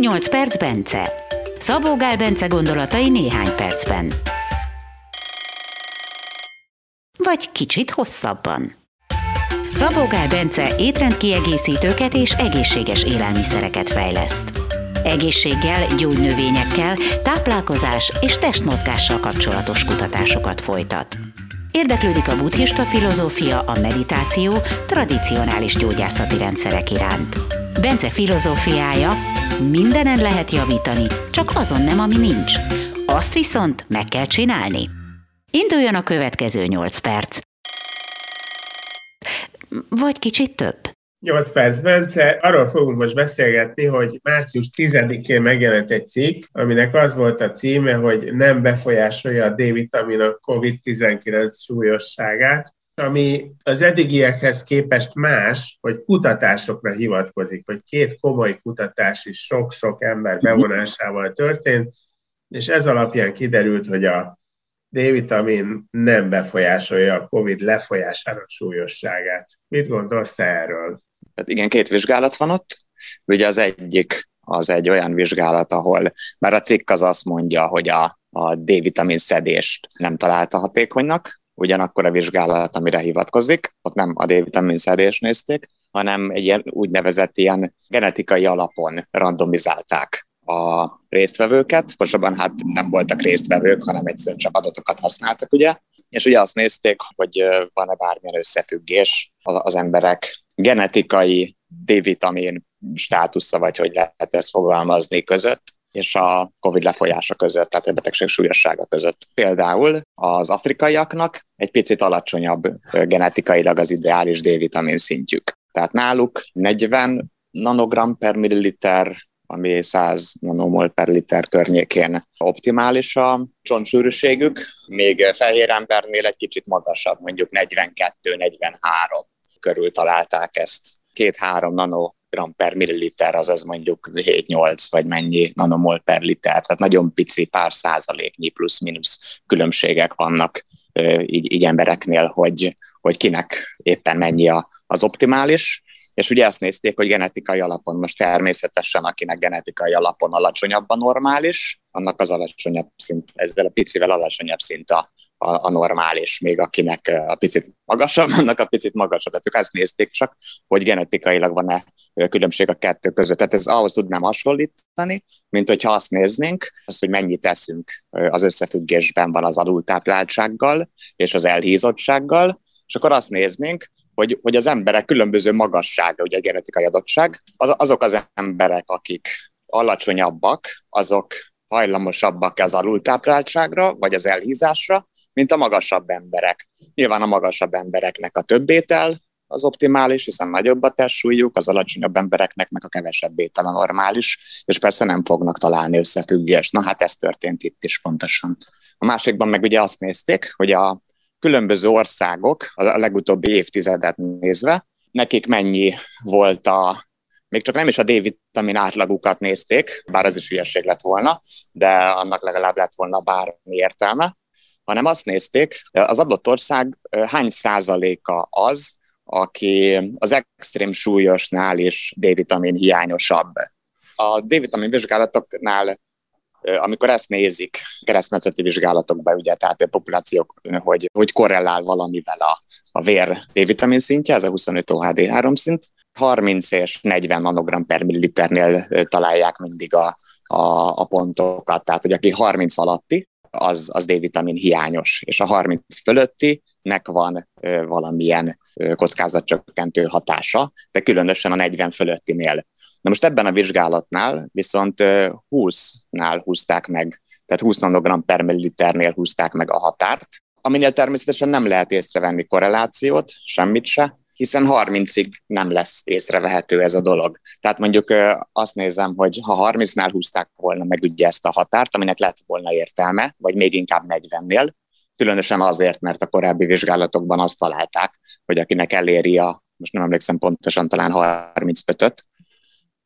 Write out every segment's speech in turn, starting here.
8 perc Bence. Szabó Gál Bence gondolatai néhány percben. Vagy kicsit hosszabban. Szabó Gál Bence étrendkiegészítőket és egészséges élelmiszereket fejleszt. Egészséggel, gyógynövényekkel, táplálkozás és testmozgással kapcsolatos kutatásokat folytat. Érdeklődik a buddhista filozófia, a meditáció, tradicionális gyógyászati rendszerek iránt. Bence filozófiája, mindenen lehet javítani, csak azon nem, ami nincs. Azt viszont meg kell csinálni. Induljon a következő 8 perc. Vagy kicsit több. 8 perc, Bence. Arról fogunk most beszélgetni, hogy március 10-én megjelent egy cikk, aminek az volt a címe, hogy nem befolyásolja a D-vitamin a COVID-19 súlyosságát ami az eddigiekhez képest más, hogy kutatásokra hivatkozik, hogy két komoly kutatás is sok-sok ember bevonásával történt, és ez alapján kiderült, hogy a D-vitamin nem befolyásolja a COVID lefolyásának súlyosságát. Mit gondolsz te erről? Hát igen, két vizsgálat van ott. Ugye az egyik az egy olyan vizsgálat, ahol már a cikk az azt mondja, hogy a, a D-vitamin szedést nem találta hatékonynak, ugyanakkor a vizsgálat, amire hivatkozik, ott nem a D-vitamin szedést nézték, hanem egy ilyen úgynevezett ilyen genetikai alapon randomizálták a résztvevőket. Pontosabban hát nem voltak résztvevők, hanem egyszerűen csak adatokat használtak, ugye? És ugye azt nézték, hogy van-e bármilyen összefüggés az emberek genetikai D-vitamin státusza, vagy hogy lehet ezt fogalmazni között, és a COVID lefolyása között, tehát a betegség súlyossága között. Például az afrikaiaknak egy picit alacsonyabb genetikailag az ideális D-vitamin szintjük. Tehát náluk 40 nanogram per milliliter, ami 100 nanomol per liter környékén optimális a csontsűrűségük, még fehér embernél egy kicsit magasabb, mondjuk 42-43 körül találták ezt. Két-három nano gram per milliliter, az ez mondjuk 7-8 vagy mennyi nanomol per liter, tehát nagyon pici, pár százaléknyi plusz-minusz különbségek vannak így, így embereknél, hogy, hogy kinek éppen mennyi a, az optimális, és ugye azt nézték, hogy genetikai alapon most természetesen, akinek genetikai alapon alacsonyabb a normális, annak az alacsonyabb szint, ezzel a picivel alacsonyabb szint a, a, a normális, még akinek a picit magasabb, annak a picit magasabb. Tehát ők ezt nézték csak, hogy genetikailag van-e különbség a kettő között. Tehát ez ahhoz tudnám hasonlítani, mint hogyha azt néznénk, azt, hogy mennyit teszünk az összefüggésben van az alultápláltsággal és az elhízottsággal, és akkor azt néznénk, hogy, hogy az emberek különböző magassága, ugye a genetikai adottság, az, azok az emberek, akik alacsonyabbak, azok hajlamosabbak az alultápláltságra, vagy az elhízásra, mint a magasabb emberek. Nyilván a magasabb embereknek a több étel az optimális, hiszen nagyobb a testsúlyuk, az alacsonyabb embereknek meg a kevesebb étel a normális, és persze nem fognak találni összefüggést. Na hát ez történt itt is pontosan. A másikban meg ugye azt nézték, hogy a különböző országok a legutóbbi évtizedet nézve, nekik mennyi volt a, még csak nem is a D-vitamin átlagukat nézték, bár az is hülyeség lett volna, de annak legalább lett volna bármi értelme, hanem azt nézték, az adott ország hány százaléka az, aki az extrém súlyosnál is D-vitamin hiányosabb. A D-vitamin vizsgálatoknál amikor ezt nézik keresztmetszeti vizsgálatokban, ugye, tehát a populációk, hogy, hogy korrelál valamivel a, a vér D-vitamin szintje, ez a 25 OHD3 szint, 30 és 40 nanogram per milliliternél találják mindig a, a, a pontokat, tehát hogy aki 30 alatti, az, az D-vitamin hiányos, és a 30 fölöttinek van ö, valamilyen kockázatcsökkentő hatása, de különösen a 40 fölöttinél. Na most ebben a vizsgálatnál viszont 20-nál húzták meg, tehát 20 nanogram per milliliternél húzták meg a határt, aminél természetesen nem lehet észrevenni korrelációt, semmit se, hiszen 30-ig nem lesz észrevehető ez a dolog. Tehát mondjuk azt nézem, hogy ha 30-nál húzták volna meg ugye ezt a határt, aminek lett volna értelme, vagy még inkább 40-nél, különösen azért, mert a korábbi vizsgálatokban azt találták, hogy akinek eléri a, most nem emlékszem pontosan, talán 35-öt,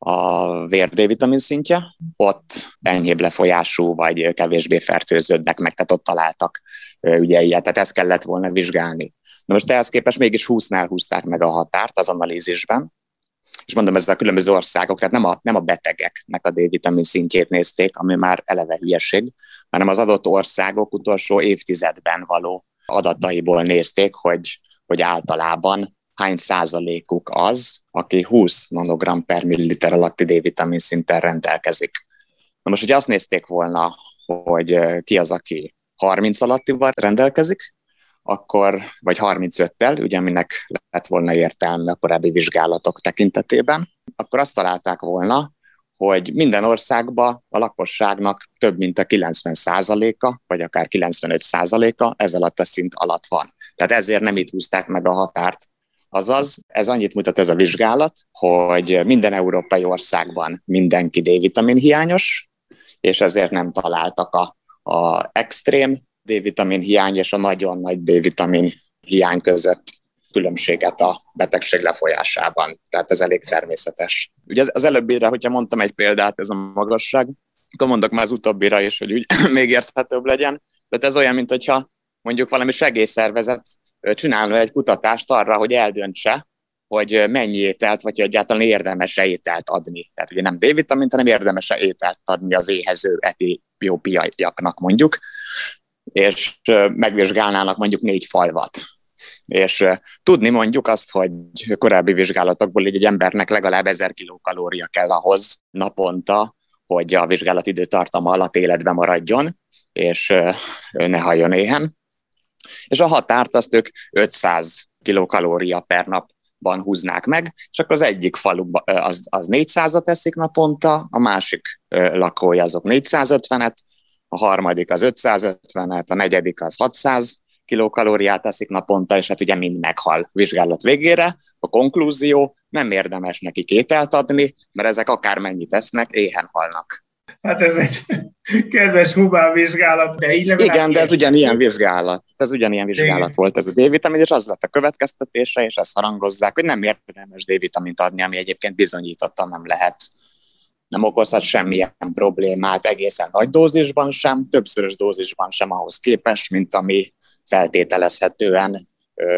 a vér D-vitamin szintje, ott enyhébb lefolyású vagy kevésbé fertőződnek meg, tehát ott találtak ugye ilyet, tehát ezt kellett volna vizsgálni. Na most ehhez képest mégis 20-nál húzták meg a határt az analízisben, és mondom, ez a különböző országok, tehát nem a, nem a betegeknek a D-vitamin szintjét nézték, ami már eleve hülyeség, hanem az adott országok utolsó évtizedben való adataiból nézték, hogy, hogy általában hány százalékuk az, aki 20 nanogram per milliliter alatti D-vitamin szinten rendelkezik. Na most, hogy azt nézték volna, hogy ki az, aki 30 alattival rendelkezik, akkor, vagy 35-tel, ugye aminek lett volna értelme a korábbi vizsgálatok tekintetében, akkor azt találták volna, hogy minden országban a lakosságnak több mint a 90%-a, vagy akár 95%-a ez alatt a szint alatt van. Tehát ezért nem itt húzták meg a határt. Azaz, ez annyit mutat ez a vizsgálat, hogy minden európai országban mindenki D-vitamin hiányos, és ezért nem találtak a, a extrém D-vitamin hiány és a nagyon nagy D-vitamin hiány között különbséget a betegség lefolyásában. Tehát ez elég természetes. Ugye az előbbire, hogyha mondtam egy példát, ez a magasság, akkor mondok már az utóbbira is, hogy úgy még érthetőbb legyen. Tehát ez olyan, mint hogyha mondjuk valami segélyszervezet csinálna egy kutatást arra, hogy eldöntse, hogy mennyi ételt, vagy egyáltalán érdemes-e ételt adni. Tehát ugye nem D-vitamint, hanem érdemes-e ételt adni az éhező etiópiaiaknak mondjuk, és megvizsgálnának mondjuk négy falvat. És tudni mondjuk azt, hogy korábbi vizsgálatokból egy embernek legalább 1000 kilokalória kell ahhoz naponta, hogy a vizsgálat időtartama alatt életben maradjon, és ne halljon éhen. És a határt azt ők 500 kilokalória per napban húznák meg, és akkor az egyik falu az, az 400-at eszik naponta, a másik lakója azok 450-et, a harmadik az 550-et, a negyedik az 600 kilokalóriát eszik naponta, és hát ugye mind meghal vizsgálat végére. A konklúzió, nem érdemes neki kételt adni, mert ezek akármennyit tesznek, éhen halnak. Hát ez egy kedves humán vizsgálat, de így Igen, de ez ugyanilyen vizsgálat. Ez ugyanilyen vizsgálat Igen. volt ez a D-vitamin, és az lett a következtetése, és ezt harangozzák, hogy nem érdemes D-vitamint adni, ami egyébként bizonyítottan nem lehet nem okozhat semmilyen problémát egészen nagy dózisban sem, többszörös dózisban sem ahhoz képest, mint ami feltételezhetően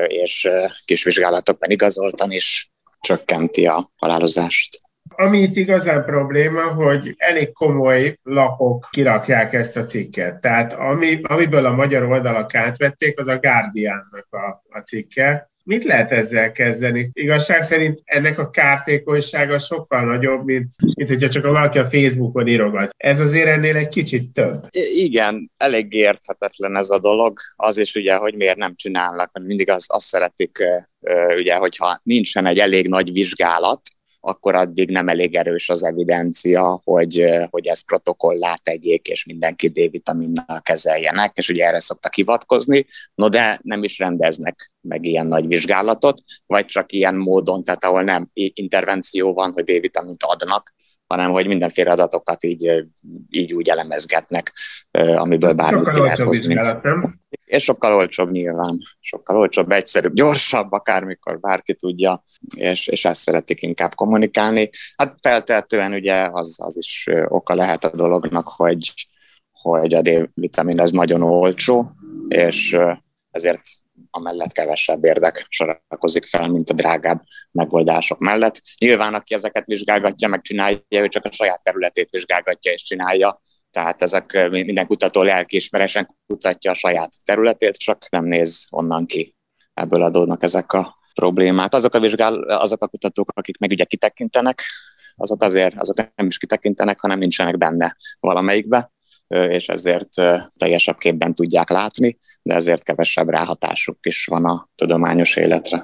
és kis vizsgálatokban igazoltan is csökkenti a halálozást. Ami itt igazán probléma, hogy elég komoly lapok kirakják ezt a cikket. Tehát ami, amiből a magyar oldalak átvették, az a Guardiannak a, a cikke, Mit lehet ezzel kezdeni? Igazság szerint ennek a kártékonysága sokkal nagyobb, mint, mint hogyha csak valaki a Facebookon írogat. Ez azért ennél egy kicsit több. Igen, elég érthetetlen ez a dolog. Az is ugye, hogy miért nem csinálnak, mert mindig azt, azt szeretik, ugye, hogyha nincsen egy elég nagy vizsgálat, akkor addig nem elég erős az evidencia, hogy, hogy ezt protokollá tegyék, és mindenki D-vitaminnal kezeljenek, és ugye erre szoktak hivatkozni, no de nem is rendeznek meg ilyen nagy vizsgálatot, vagy csak ilyen módon, tehát ahol nem intervenció van, hogy D-vitamint adnak, hanem hogy mindenféle adatokat így, így úgy elemezgetnek, amiből bármit ki lehet hozni. Vizsgálat, nem? És sokkal olcsóbb nyilván, sokkal olcsóbb, egyszerűbb, gyorsabb, akármikor bárki tudja, és, és ezt szeretik inkább kommunikálni. Hát feltehetően ugye az, az is oka lehet a dolognak, hogy, hogy a D-vitamin az nagyon olcsó, és ezért amellett kevesebb érdek sorakozik fel, mint a drágább megoldások mellett. Nyilván, aki ezeket vizsgálgatja, megcsinálja, ő csak a saját területét vizsgálgatja és csinálja, tehát ezek minden kutató lelkiismeresen kutatja a saját területét, csak nem néz onnan ki. Ebből adódnak ezek a problémák. Azok a, vizsgál, azok a kutatók, akik meg ugye kitekintenek, azok azért azok nem is kitekintenek, hanem nincsenek benne valamelyikbe, és ezért teljesebb képben tudják látni, de ezért kevesebb ráhatásuk is van a tudományos életre.